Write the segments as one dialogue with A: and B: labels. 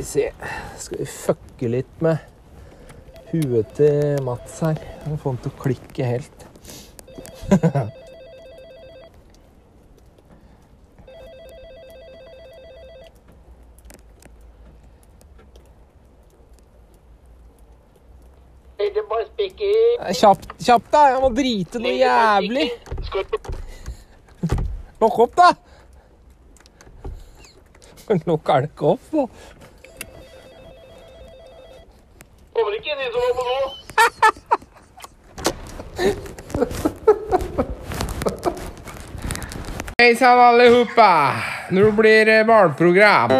A: vi se. Skal vi fucke litt med huet til Mats her? Vi får han til å klikke helt. Kjapt, kjapt da! Jeg må drite noe jævlig. Lukk opp, da! Lukk er opp, da.
B: Kommer ikke de som var på do.
A: Hei sann, allihopa! Nå blir det barneprogram.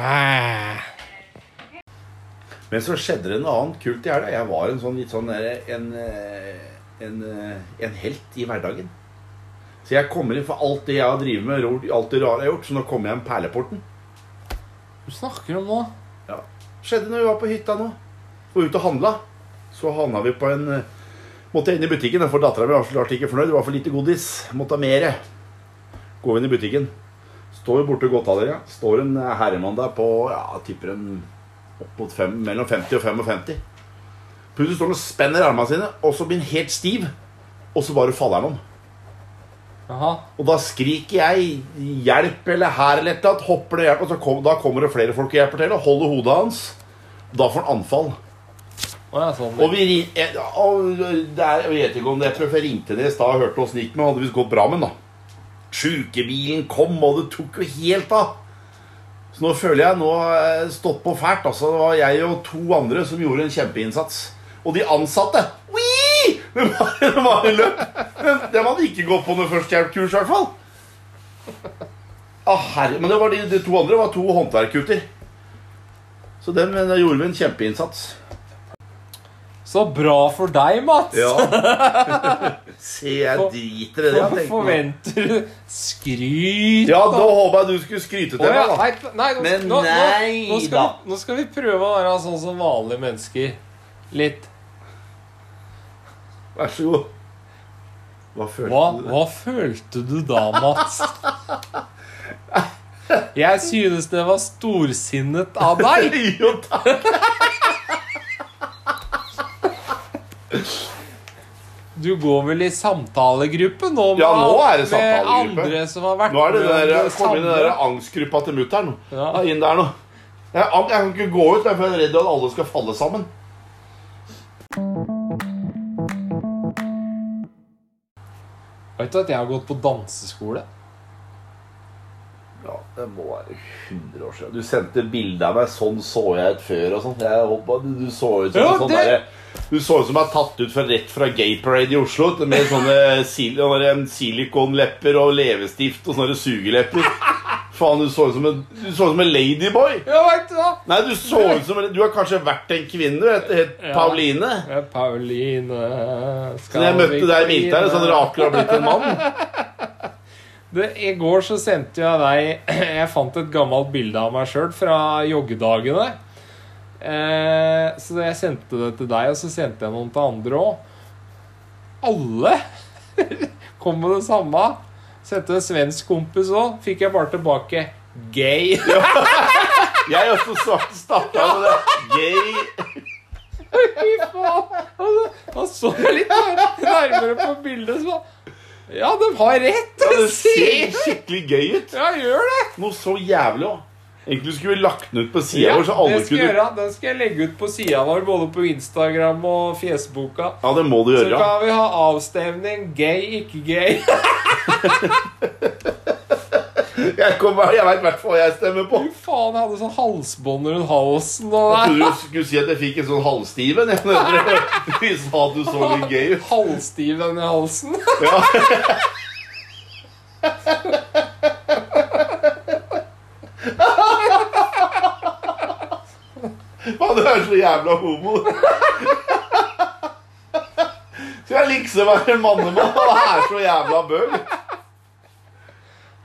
A: Ah.
C: Men så skjedde det noe annet kult i helga. Jeg var en sånn litt sånn en, eh, en, eh, en helt i hverdagen. Så jeg kommer inn for alt det jeg har drevet med, alt det rare jeg har gjort. Så nå kommer jeg med perleporten.
A: Du snakker om nå?
C: Ja. Skjedde når vi var på hytta nå. Var ute og handla. Så havna vi på en eh, Måtte inn i butikken, for dattera mi var så klart ikke fornøyd. Det var for lite godis. Måtte ha mere. Gå inn i butikken. Står borte ved godtavdelinga. Står en eh, herremann der på ja, tipper en opp mot fem, mellom 50 og 55. Plutselig står han og spenner armene sine, og så blir han helt stiv. Og så bare faller han om.
A: Aha.
C: Og da skriker jeg 'hjelp' eller 'her' eller et eller annet. Hopper det hjelp, og så kom, da kommer det flere folk og hjelper til. Og holder hodet hans. Da får han anfall.
A: Oh, ja, sånn.
C: Og vi eh, og det er, Jeg vet ikke om det, jeg tror jeg ringte ned i stad og hørte åssen det gikk med Hadde visst gått bra med den, da. Sjukebilen kom, og det tok jo helt av. Så nå føler jeg nå jeg stått på fælt. Altså, det var jeg og to andre som gjorde en kjempeinnsats. Og de ansatte Wii! De var, de var løp. Men de hadde ikke gått på noe førstehjelpskurs, i hvert fall. Ah, herre, men det var de, de to andre var to håndverkgutter. Så dem gjorde vi en kjempeinnsats.
A: Så bra for deg, Mats!
C: Ja. Se, jeg driter i det.
A: For, forventer du skryt?
C: Ja,
A: da?
C: håper håpa jeg du skulle skryte til
A: ja.
C: meg, da.
A: Nei, nei, nå,
C: Men
A: nå,
C: nei
A: nå, skal
C: da.
A: vi, nå skal vi prøve å være sånn som vanlige mennesker. Litt.
C: Vær så god. Hva følte
A: Hva,
C: du?
A: hva følte du da, Mats? Jeg synes det var storsinnet av deg.
C: jo, takk.
A: Du går vel i samtalegruppe nå med,
C: Ja, nå er det
A: med andre som har vært
C: Nå er det den der, kom inn den der angstgruppa til mutter'n.
A: Ja.
C: Ja. Inn der nå. Jeg, jeg kan ikke gå ut, for jeg er redd at alle skal falle sammen.
A: Vet du at jeg har gått på danseskole?
C: Ja, det må være 100 år siden. Du sendte bilde av meg. Sånn så jeg ut før. og sånt. Jeg håper, du, du så ut som
A: Ja,
C: sånn
A: det-
C: der, Du så ut som jeg er tatt ut fra, rett fra Gay Parade i Oslo. Med sånne sil silikonlepper og leppestift og sånne sugelepper. Faen, du så ut som en, du som en ladyboy.
A: Ja, vet du hva?
C: Nei, du så ut som Du har kanskje vært en kvinne. Du het het
A: Ja.
C: Pauline.
A: Ja, Pauline
C: Så jeg møtte deg i militæret, så hadde du har blitt en mann.
A: Det, I går så sendte jeg deg Jeg fant et gammelt bilde av meg sjøl fra joggedagene. Eh, så jeg sendte det til deg, og så sendte jeg noen til andre òg. Alle kom med det samme. Sendte en svensk kompis òg. Fikk jeg bare tilbake gay.
C: Jeg også svarte starta med det. Gay.
A: Fy faen! Altså, Han så litt nærmere på bildet, så Ja, de har rett!
C: Ja, det ser skikkelig gøy ut.
A: Ja, gjør det!
C: Noe så jævlig òg. Egentlig skulle vi lagt den ut på sida
A: Ja,
C: vår, så alle kunne
A: gjøre. Den skal jeg legge ut på sida vår, både på Instagram og Fjesboka.
C: Ja, det må du gjøre Så
A: kan vi ha avstemning gay, ikke gay.
C: Jeg, kommer- jeg veit i hvert fall hva jeg stemmer på.
A: Fy faen, jeg hadde sånn halsbånd rundt halsen og
C: Jeg trodde du skulle si at jeg fikk en sånn halvstiv en. jeg, når dere- Vi sa at du så litt gøy ut.
A: Halvstiv den i halsen.
C: Ja. Faen, du er så jævla homo. Skal jeg liksom være en mannemann og er så jævla bøll.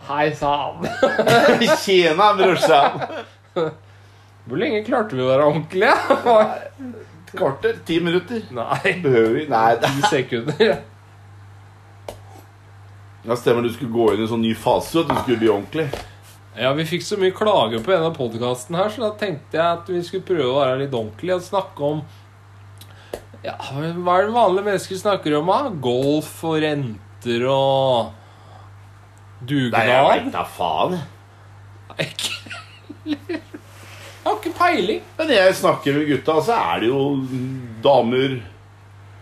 A: Hei sann.
C: Tjena, brorsan.
A: Hvor lenge klarte vi å være ordentlige?
C: kvarter? Ti minutter?
A: Nei,
C: Behøver vi? Nei, det
A: ti sekunder.
C: ja, stemmer du skulle gå inn i en sånn ny fase, at du skulle bli ordentlig.
A: Ja, vi fikk så mye klager på en av podkasten her, så da tenkte jeg at vi skulle prøve å være litt ordentlige og snakke om Ja, hva er det vanlige mennesker snakker om, da? Golf og renter og
C: Nei, jeg
A: dugnad?
C: veit da faen.
A: Ikke Jeg har ikke peiling.
C: Men jeg snakker med gutta, så er det jo damer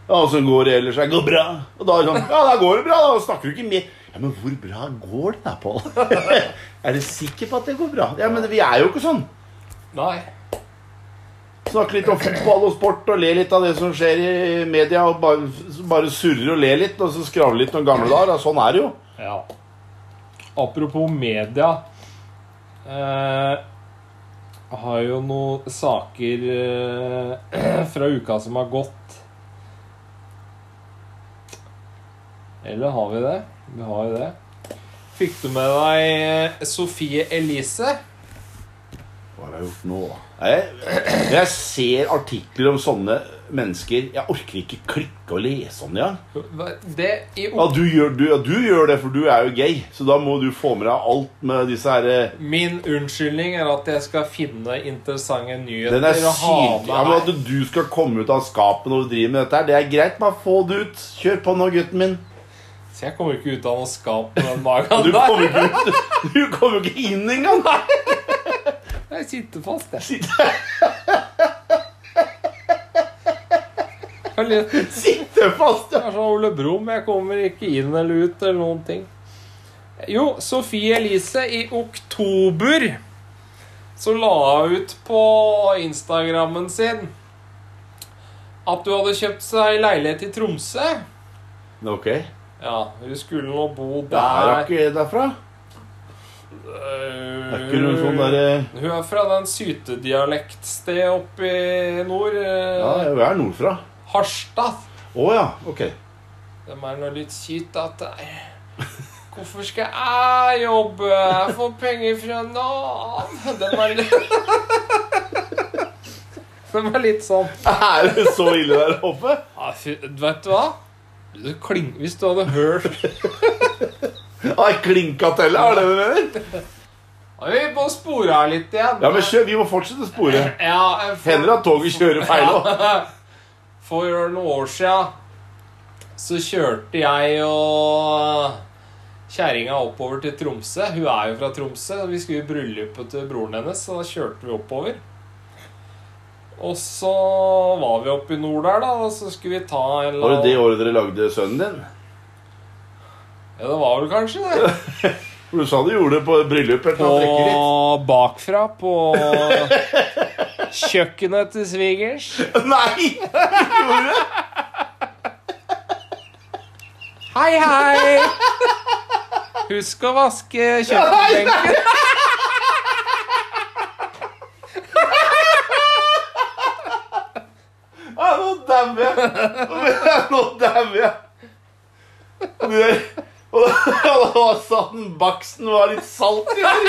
C: ja, som går ellers. Det går bra. Og da er det sånn Ja, da går det bra. Da snakker du ikke mer. Ja, men hvor bra går det da, Pål? er du sikker på at det går bra? Ja, men vi er jo ikke sånn.
A: Nei.
C: Snakke litt om fotball og sport og le litt av det som skjer i media. Og bare, bare surre og le litt, og så skravle litt om gamle dager. Sånn er det jo.
A: Ja. Apropos media eh, har jo noen saker eh, fra uka som har gått. Eller har vi det? Vi har jo det. Fikk du med deg eh, Sofie Elise?
C: Har jeg gjort nå? Jeg, jeg ser artikler om sånne mennesker. Jeg orker ikke klikke og lese om det engang. Ja, du gjør, du, ja, du gjør det, for du er jo gay. Så da må du få med deg alt med disse her eh,
A: Min unnskyldning er at jeg skal finne interessante nyheter
C: Den er syk. Ja, men At du skal komme ut av skapet når du driver med dette, her, det er greit. Bare få det ut. Kjør på nå, gutten min.
A: Så jeg kommer ikke ut av noe skap med den
C: Du
A: magen der.
C: kommer ikke, du kommer ikke inn engang.
A: Jeg sitter fast, jeg.
C: Sitter.
A: Jeg er
C: fast. Ja.
A: er sånn Ole Brumm, jeg kommer ikke inn eller ut eller noen ting. Jo, Sofie Elise, i oktober så la hun ut på Instagrammen sin at du hadde kjøpt seg leilighet i Tromsø.
C: Ok.
A: Ja, hun skulle nå bo
C: er
A: der.
C: ikke derfra. Det er ikke noe sånn derre
A: Hun er fra den sytedialektstedet oppe i nord. eh,
C: Ja, hun er nordfra.
A: Harstad.
C: Å ja. Ok.
A: De er nå litt sytete. Hvorfor skal jeg jobbe? Jeg får penger fra Nav. De er litt De er litt sånn
C: Er det så ille der oppe?
A: ja, Vet du hva? Hvis du hadde hørt
C: Har jeg klinka til, er det det du mener?
A: Vi må spore her litt igjen.
C: Ja, men kjør. Vi må fortsette å spore.
A: Ja, for,
C: Hender at toget kjører feil òg.
A: Ja. For noen år sia så kjørte jeg og kjerringa oppover til Tromsø. Hun er jo fra Tromsø. Vi skulle i bryllupet til broren hennes, så da kjørte vi oppover. Og så var vi oppe i nord der, da, og så skulle vi ta en
C: Var det det året dere lagde sønnen din?
A: Ja, det var vel kanskje det.
C: For du sa du gjorde det på bryllup?
A: På bakfra på kjøkkenet til svigers.
C: Nei! Gjorde du?
A: Hei, hei! Husk å vaske kjøkkenbenken.
C: Nå dauer jeg! Nå dauer jeg! Og sa den baksten var litt salt i år.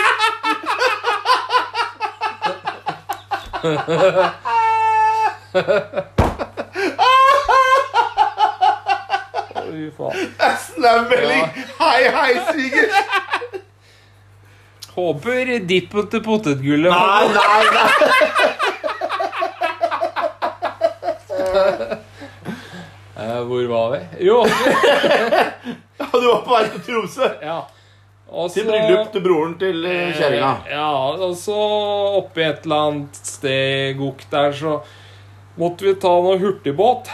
A: Fy faen.
C: Snap-melding. Hei, hei, svigers.
A: Håper dippen til potetgullet
C: Nei, nei, nei.
A: Eh, Hvor var vi? Jo,
C: Du var på vei til Tromsø.
A: ja. Også,
C: Til bryllup til broren til eh, kjerringa.
A: Ja, og så oppi et eller annet sted gokk der, så måtte vi ta noe hurtigbåt.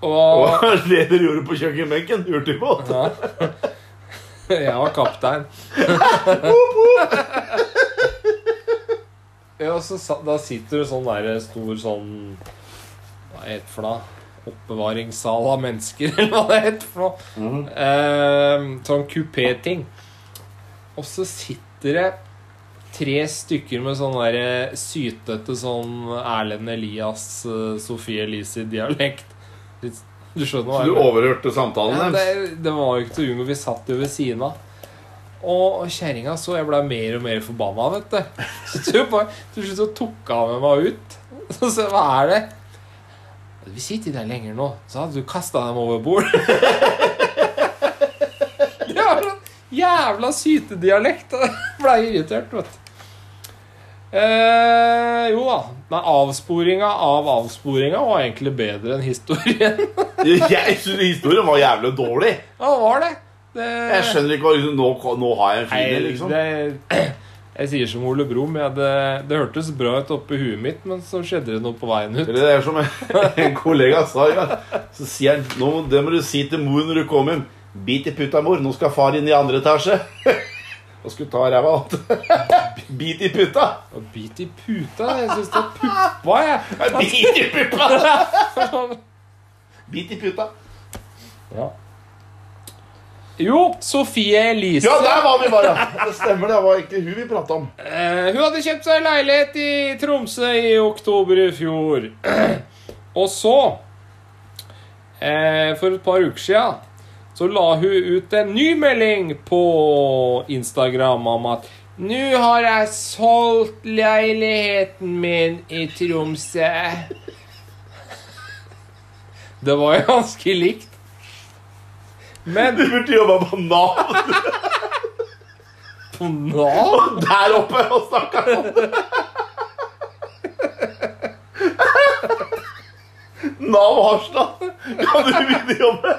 C: Og hva er det dere gjorde på kjøkkenbenken? Hurtigbåt.
A: ja. Jeg var kaptein. Ja, så Da sitter du sånn der stor sånn Hva heter det for noe? Oppbevaringssal av mennesker, eller hva det noe.
C: Mhm.
A: Eh, sånn kupé-ting. Og så sitter det tre stykker med sånn der sytete sånn Erlend Elias, eh, Sofie Elise-dialekt. Du skjønner hva
C: du
A: jeg mener?
C: overhørte samtalen
A: Ja, det, det var jo ikke til å unngå. Vi satt jo ved siden av. Og kjerringa så jeg ble mer og mer forbanna, vet du. Så til slutt så tok hun med meg ut. Så se, hva er det? Vi sitter der lenger nå. Så hadde du kasta dem over bord. Det var sånn jævla sytedialekt. ble irritert, vet du. Eh, jo da. Nei, avsporinga av avsporinga var egentlig bedre enn historien.
C: Jeg synes historien var jævlig dårlig.
A: Ja, var det. det
C: Jeg skjønner ikke hva liksom, nå, nå har jeg en
A: fin
C: fin liksom.
A: det, jeg sier som Ole Brumm. Ja, det, det hørtes bra ut oppi huet mitt, men så skjedde det noe på veien ut.
C: Det er som en kollega sa Ja. Så sier han nå, det må du si til mor når du kommer hjem. Bit i putta, mor. Nå skal far inn i andre etasje. Og skulle ta ræva alt. Bit i putta.
A: Og bit i puta. Jeg syns det er puppa, jeg.
C: Bit i puppa. Bit i putta.
A: Ja. Jo, Sofie Elise.
C: Ja, der var vi bare. Det stemmer, det var egentlig hun vi prata om.
A: Eh, hun hadde kjøpt seg leilighet i Tromsø i oktober i fjor. Og så, eh, for et par uker siden, så la hun ut en ny melding på Instagram om at nå har jeg solgt leiligheten min i Tromsø. Det var jo ganske likt. Men
C: Du burde jobba på Nav
A: på Nav
C: der oppe og snakka om det. Nav Harstad. Kan du begynne å jobbe?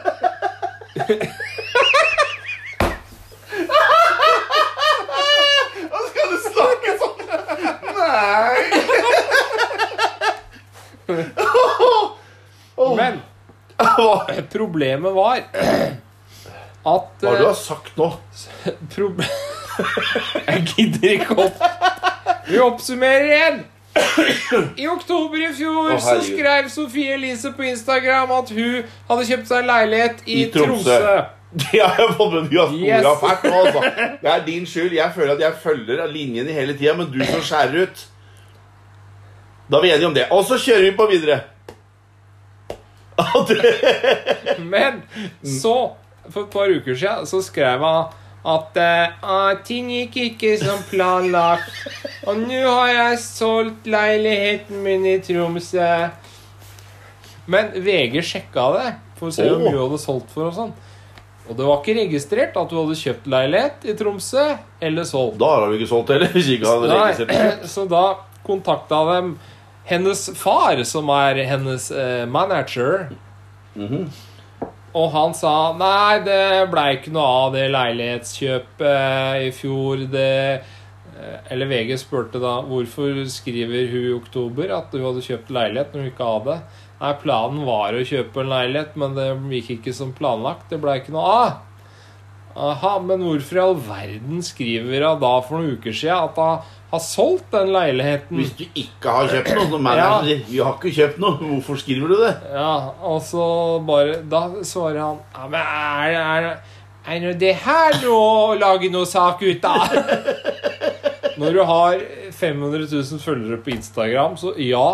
C: Og så du snakke sånn? Nei.
A: Men problemet var at
C: har du
A: eh,
C: har sagt nå?
A: Jeg gidder ikke opp. Vi oppsummerer igjen. I oktober i fjor
C: oh,
A: så skrev Sofie Elise på Instagram at hun hadde kjøpt seg leilighet i,
C: I Tromsø.
A: Tromsø.
C: Det har jeg fått med. Du har spora
A: Yes.
C: fælt nå, altså. Det er din skyld. Jeg føler at jeg følger linjene hele tida, men du som skjærer ut. Da er vi enige om det. Og så kjører vi på videre.
A: Men så, for et par uker siden, så skrev han at ah, ting gikk ikke som planlagt. Og nå har jeg solgt leiligheten min i Tromsø. Men VG sjekka det for å se hvor mye du hadde solgt for. Og sånn Og det var ikke registrert at du hadde kjøpt leilighet i Tromsø eller solgt.
C: Da har hun ikke solgt heller. Hvis ikke hadde registrert.
A: Så da kontakta dem hennes far, som er hennes uh, manager. Og han sa nei, det blei ikke noe av det leilighetskjøpet i fjor. Det eh, Eller VG spurte da hvorfor skriver hun i oktober at hun hadde kjøpt leilighet når hun ikke hadde. Nei, planen var å kjøpe en leilighet, men det gikk ikke som planlagt. Det blei ikke noe av. Aha, men hvorfor i all verden skriver hun da for noen uker siden at hun har solgt den leiligheten?
C: Hvis du ikke har kjøpt noe, så manager Vi har ikke kjøpt noe. Hvorfor skriver du det?
A: Ja, og så bare Da svarer han Ja, men er, er, er nå det her noe å lage noe sak ut av? Når du har 500 000 følgere på Instagram, så ja.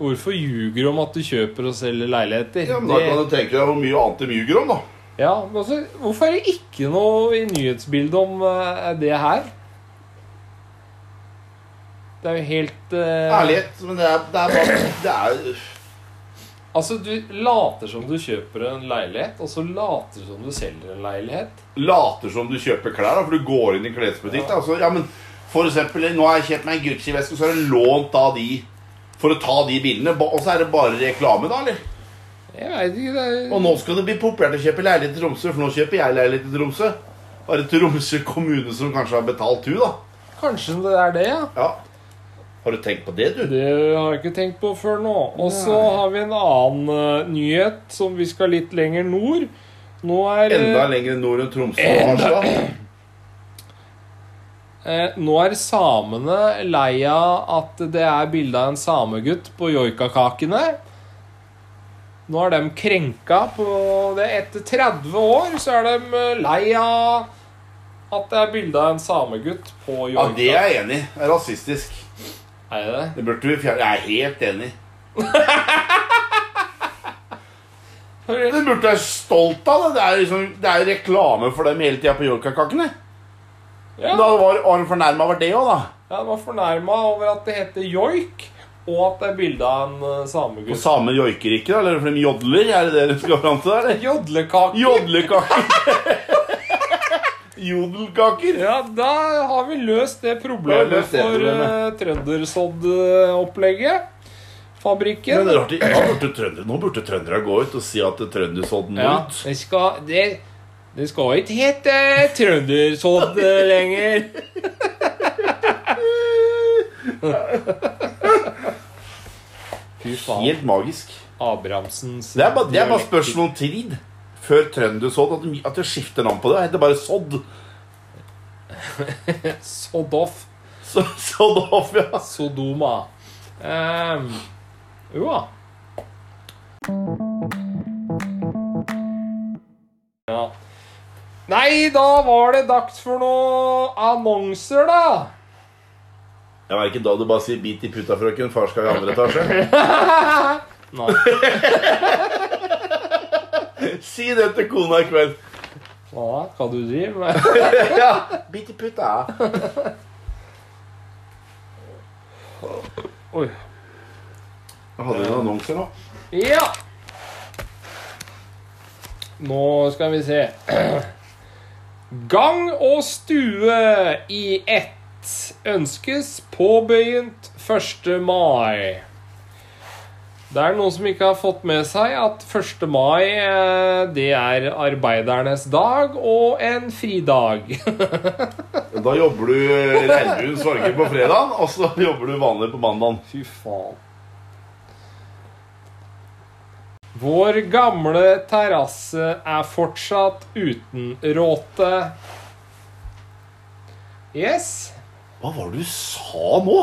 A: Hvorfor ljuger du om at du kjøper og selger leiligheter?
C: Ja, men Da kan du tenke deg hvor mye annet de ljuger om, da.
A: ja, men altså, hvorfor er det ikke noe i nyhetsbildet om eh, det her? Det er jo helt uh...
C: Ærlighet. Men det er, det er bare Det er
A: Altså, du later som du kjøper en leilighet, og så later som du selger en leilighet.
C: later som du kjøper klær, da, for du går inn i klesbutikk. Da. Så, ja, men for eksempel, nå har jeg kjøpt meg en Gucci-veske, så har jeg lånt av de for å ta de bildene. Og så er det bare reklame, da, eller?
A: Jeg veit ikke, det er
C: Og nå skal det bli populært å kjøpe leilighet i Tromsø, for nå kjøper jeg leilighet i Tromsø. Bare Tromsø kommune som kanskje har betalt hun, da.
A: Kanskje det er det, ja.
C: Ja. Har du tenkt på det, du?
A: Det har jeg ikke tenkt på før nå. Og så har vi en annen uh, nyhet som vi skal litt lenger nord. Nå er eh,
C: Enda lenger nord enn Tromsø og Harstad.
A: Eh, nå er samene lei av at det er bilde av en samegutt på joikakakene. Nå er de krenka på det. Etter 30 år så er de eh, lei av at det er bilde av en samegutt på
C: Ja,
A: joika.
C: det er jeg enig i. Det rasistisk.
A: Er det det?
C: Det burde vi fjerne. Jeg er helt enig. Du burde være stolt av det. Det er, liksom, det er reklame for dem hele tida på Yorkakakene.
A: Ja.
C: Da var, han fornærma over det òg, da.
A: Ja, han var fornærma over at det heter joik, og at det er bilde av en
C: Og
A: samegutt.
C: samer joiker ikke, da? Eller for de jodler? Er det det du skal fram til? da, eller?
A: Jodlekake.
C: Jodlekaker. Jodelkaker.
A: Ja, da har vi løst det problemet
C: løst det
A: for uh, trøndersodd-opplegget. Fabrikken.
C: Men rart, ja, burde trønder, Nå burde trøndere gå ut og si at trøndersodden må
A: Ja,
C: ut.
A: det skal Det, det skal ikke hete trøndersodd eh, lenger. Fy faen.
C: Helt magisk.
A: Abrahamsens
C: Det er bare, det er bare spørsmål om tid før trøndersodd at, de- at det skifter navn på det. Det heter bare sodd.
A: Sodd off.
C: Så, sodd off, ja.
A: Sodoma. Um, jo da. Ja. Nei, da var det dags for noen annonser, da.
C: Jeg var ikke da du bare sier 'bit i puta, frøken', far skal i andre etasje.
A: Nei.
C: Si det til kona i kveld.
A: Hva hva du driver med?
C: ja, bit i puta.
A: Oi.
C: Hadde en annonse annonser nå?
A: Ja. Nå skal vi se. Gang og stue i ett ønskes påbegynt 1. mai. Det er noen som ikke har fått med seg at 1. mai eh, det er arbeidernes dag og en fridag.
C: Da jobber du regnbuens farger på fredag, og så jobber du vanlig på mandag.
A: Fy faen. Vår gamle terrasse er fortsatt uten råte. Yes.
C: Hva var det du sa nå?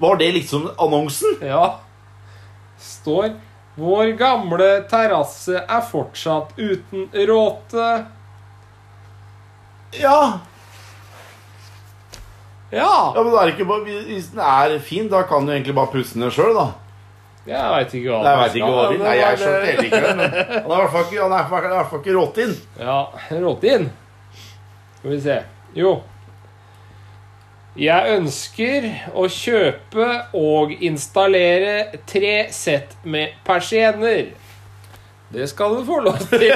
C: Var det liksom annonsen?
A: Ja. Står Vår gamle terrasse er fortsatt uten råte.
C: Ja.
A: Ja.
C: ja men det er ikke bare, Hvis den er fin, da kan du egentlig bare pusse den sjøl, da.
A: Jeg veit ikke hva
C: Nei, jeg vet ikke hva det Nei, jeg skjønte heller ikke det. Men han er i hvert fall ikke, han er i hvert fall ikke rått inn.
A: Ja, råtinn. Skal vi se. Jo. Jeg ønsker å kjøpe og installere tre sett med persienner. Det skal du få lov til.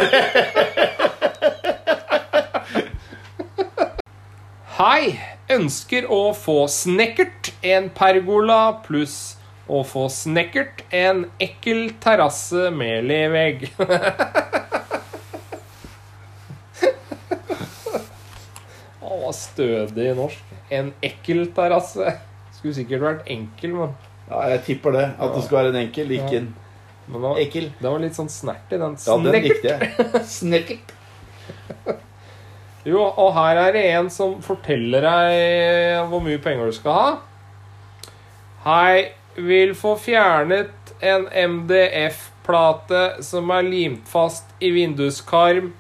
A: Hei. Ønsker å få snekkert en pergola pluss å få snekkert en ekkel terrasse med levegg. Var stødig i norsk. En ekkel terrasse. Skulle sikkert vært enkel, men,
C: Ja, jeg tipper det. At det skal være en enkel, ikke en
A: men
C: ekkel.
A: det var litt sånn snert i den.
C: Ja, den likte jeg. Snekkert.
A: Jo, og her er det en som forteller deg hvor mye penger du skal ha. Hei, vil få fjernet en MDF-plate som er limt fast i vinduskarm.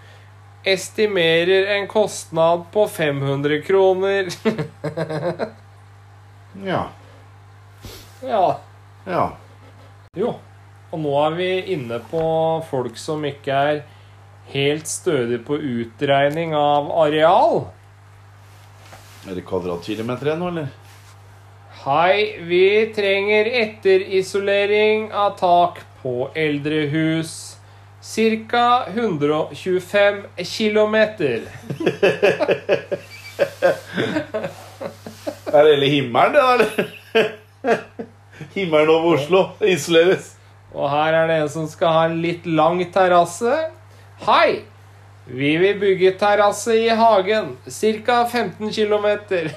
A: Estimerer en kostnad på 500 kroner.
C: Ja.
A: ja.
C: Ja.
A: Jo. Og nå er vi inne på folk som ikke er helt stødige på utregning av areal.
C: Er det kvadratkilometer igjen nå, eller?
A: Hei, vi trenger etterisolering av tak på eldrehus. Cirka 125 kilometer.
C: Er det hele himmelen, det, der? Himmelen over Oslo isoleres.
A: Og her er det en som skal ha en litt lang terrasse. Hei! Vi vil bygge terrasse i hagen. Cirka 15 kilometer.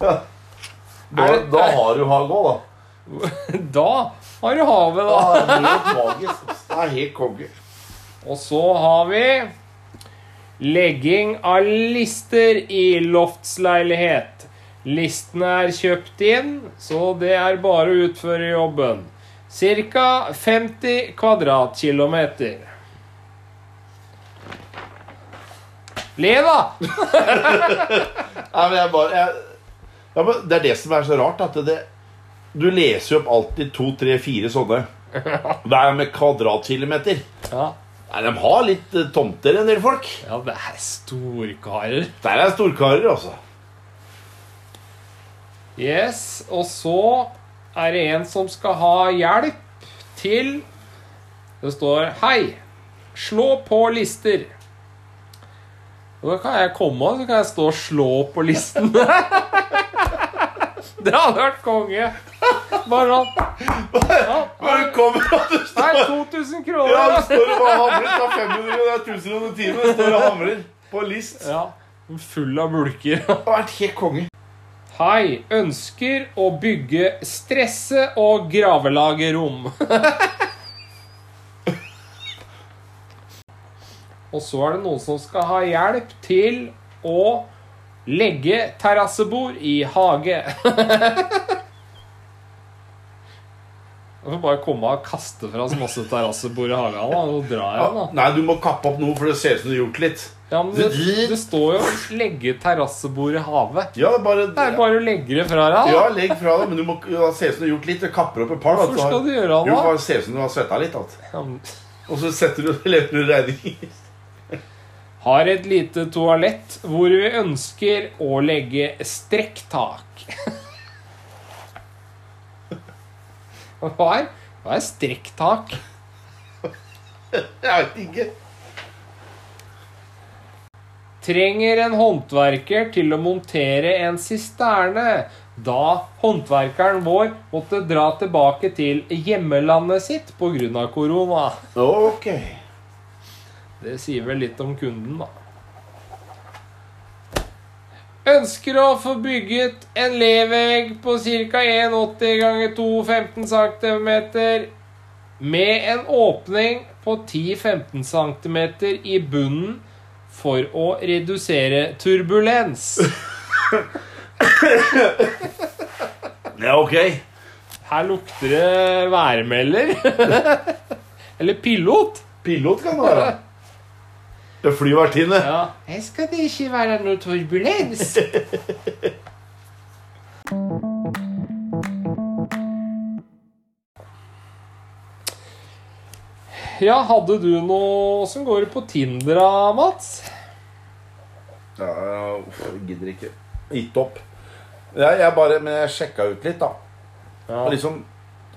C: Da, da har du hage òg, da.
A: Da har du havet,
C: Da det helt magisk. Det er helt konge.
A: Og så har vi legging av lister i loftsleilighet. Listene er kjøpt inn, så det er bare å utføre jobben. Cirka 50 kvadratkilometer. Le, da!
C: Nei, men jeg bare jeg, ja, men Det er det som er så rart. At det, du leser jo opp alltid to, tre, fire sånne. Hver med kvadratkilometer.
A: Ja.
C: Nei, De har litt eh, tomter, en del folk.
A: Ja, det er storkarer.
C: Der er storkarer, altså.
A: Yes, og så er det en som skal ha hjelp til Det står Hei, slå på lister. Og da kan jeg komme og så kan jeg stå og slå på listen. det hadde vært konge. Bare sånn. Ja,
C: Bare kommer og du står Nei,
A: 2000 kroner.
C: Ja, du står og bare hamrer. Er 500 og det er 1000 kroner timen. Står og hamrer på list.
A: Ja, full av mulker.
C: Det har vært helt konge.
A: Hei, ønsker å bygge stresse- og gravelagerrom. og så er det noen som skal ha hjelp til å legge terrassebord i hage. Jeg får bare komme og kaste fra oss masse terrassebord i hagen. Da. Nå drar jeg, da.
C: Nei, du må kappe opp noe, for det ser ut som du har gjort litt.
A: Ja, men det, det står jo 'legge terrassebord i havet'.
C: Ja, bare,
A: Det er bare å legge det fra deg. da.
C: Ja, legg fra deg, men du må ja, se ut som du har gjort litt. Du kapper opp et par. da,
A: Hvorfor skal du gjøre det, da?
C: Jo, bare se ut som du har svetta litt. Da. Og så setter du lever du regning.
A: Har et lite toalett hvor vi ønsker å legge strekktak. Hva er, hva er strekktak?
C: Jeg vet ikke.
A: Trenger en håndverker til å montere en sisterne, da håndverkeren vår måtte dra tilbake til hjemmelandet sitt pga. korona.
C: Ok.
A: Det sier vel litt om kunden, da. Ønsker å få bygget en levegg på ca. 1,80 ganger 2,15 cm med en åpning på 10-15 cm i bunnen for å redusere turbulens.
C: Ja, ok.
A: Her lukter det værmelder. Eller pilot.
C: Pilot kan det være. Det er flyvertinne.
A: Ja. Her skal det ikke være noe turbulens. Ja, hadde du noe som går på Tinder Mats?
C: Ja, jeg gidder ikke. Gitt opp. Jeg, jeg bare, men jeg sjekka ut litt, da.
A: Ja.
C: Og liksom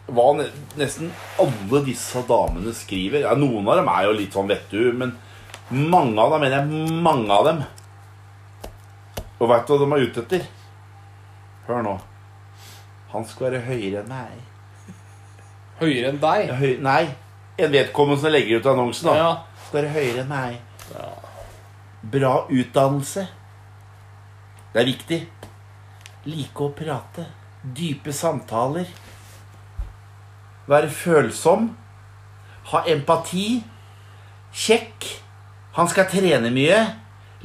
C: hva nesten alle disse damene skriver ja, Noen av dem er jo litt sånn vet du, men mange av dem mener jeg mange av dem. Og veit du hva de er ute etter? Hør nå. Han skal være høyere enn meg.
A: Høyere enn deg?
C: Ja, høy nei, en vedkommende som legger ut annonsen, da.
A: Ja.
C: Skal være høyere enn meg. Bra utdannelse. Det er viktig. Like å prate. Dype samtaler. Være følsom. Ha empati. Kjekk. Han skal trene mye.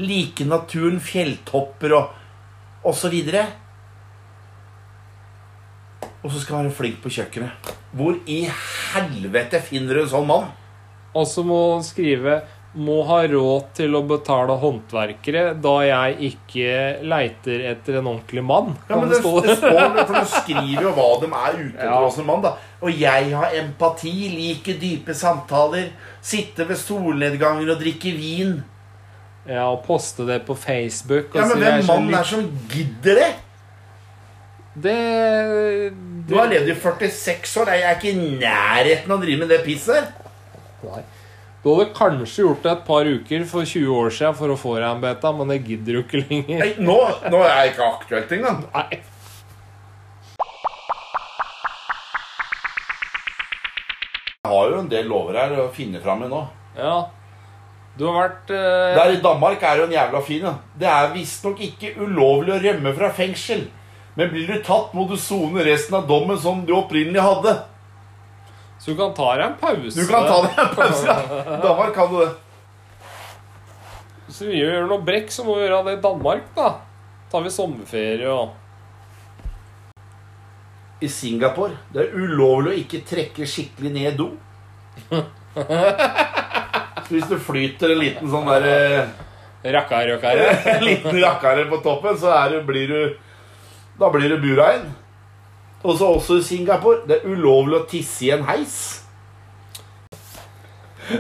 C: Like naturen, fjelltopper og og så videre. Og så skal han være flink på kjøkkenet. Hvor i helvete finner du en sånn mann?
A: Og så må han skrive må ha råd til å betale håndverkere da jeg ikke leiter etter en ordentlig mann.
C: Ja, men
A: det
C: det,
A: stå
C: det står, for Du skriver jo hva de er ute etter
A: Ja.
C: hos en mann. da Og jeg har empati, liker dype samtaler, sitte ved solnedganger og drikke vin.
A: Ja, og poste det på Facebook.
C: Ja, men hvem
A: er
C: mann er som gidder det?
A: Det,
C: Du har levd i 46 år. Jeg er ikke i nærheten av å drive med det pisset.
A: Nei. Du hadde kanskje gjort det et par uker for 20 år siden for å få deg en beta, men det gidder du ikke lenger.
C: Nei, Nå, nå er jeg ikke aktuelt engang.
A: Nei.
C: Jeg har jo en del lover her å finne fram i nå.
A: Ja. Du har vært eh,
C: Der i Danmark er jo en jævla fin. en. Det er visstnok ikke ulovlig å rømme fra fengsel. Men blir du tatt, må du sone resten av dommen som du opprinnelig hadde.
A: Så du kan ta deg en pause.
C: Du kan ta deg en pause. Ja. I Danmark kan du det.
A: Hvis vi gjør noe brekk, så må vi gjøre det i Danmark, da. Tar vi sommerferie og
C: I Singapore det er ulovlig å ikke trekke skikkelig ned do. Så hvis du flyter en liten sånn der eh,
A: Rakkar-rakkare.
C: En liten rakkare på toppen, så er du, blir du Da blir du bura inn. Og så også i Singapore. Det er ulovlig å tisse i en heis.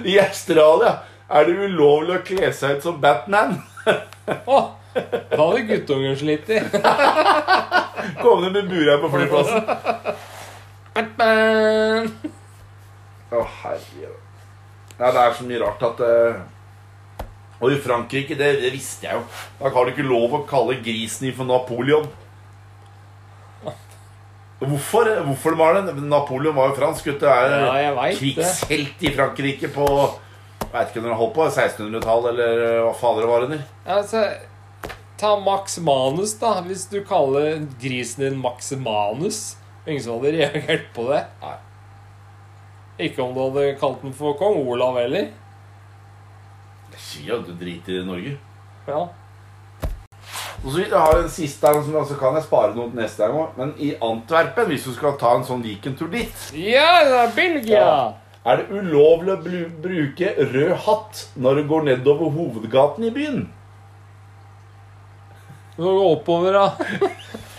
C: I Australia er det ulovlig å kle seg ut som Batman.
A: oh, da hadde guttungen slitt i.
C: Kom ned med bura på flyplassen.
A: Batman!
C: Å, herregud. Ja, det er så mye rart at uh... Og i Frankrike, det, det visste jeg jo. Da har du ikke lov å kalle grisen din for Napoleon. Hvorfor? Hvorfor var det? Napoleon var jo fransk. gutt. Er
A: Ja,
C: krigshelt i Frankrike på Veit ikke når han holdt på. 1600-tallet, eller eh, hva fader det var under.
A: Altså, ta Max Manus, da. Hvis du kaller grisen din Max Manus. Ingen som hadde reagert på det.
C: Nei.
A: Ikke om du hadde kalt den for kong Olav heller.
C: Jeg sier jo at du driter i Norge.
A: Ja.
C: Og så Jeg har en siste her, som- så kan jeg spare noe til neste gang òg. Men i Antwerpen, hvis du skal ta en sånn weekendtur dit,
A: Ja, det er Belgia!
C: Ja. er det ulovlig å bruke rød hatt når du går nedover hovedgaten i byen.
A: Du går gå oppover, da.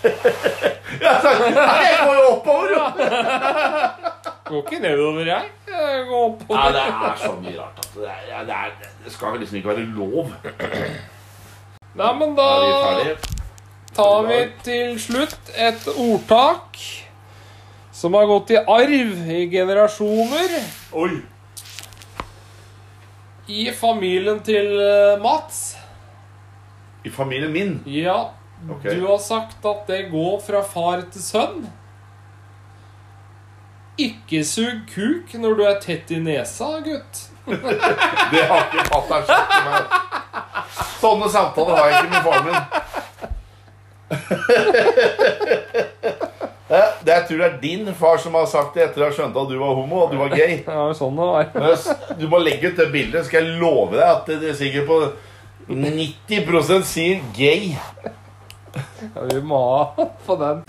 C: Så- Nei, jeg går jo oppover, jo!
A: Går ikke nedover, jeg. Jeg går oppover.
C: Nei, det er så mye rart at det, er, det, er, det skal liksom ikke være lov.
A: Nei, men da tar vi til slutt et ordtak som har gått i arv i generasjoner.
C: Oi!
A: I familien til eh, Mats.
C: I familien min.
A: Ja,
C: Okay.
A: du har sagt at det går fra far til sønn. Ikke sug kuk når du er tett i nesa, gutt.
C: Det har ikke fatter'n sagt til meg. Sånne samtaler har jeg ikke med faren min. Det, det, jeg tror det er din far som har sagt det etter å ha skjønt at du var homo og du var gay.
A: Ja, sånn det var.
C: Du må legge ut det bildet, skal jeg love deg at det er sikkert på 90% sier gay.
A: Ja, vi må ha på den.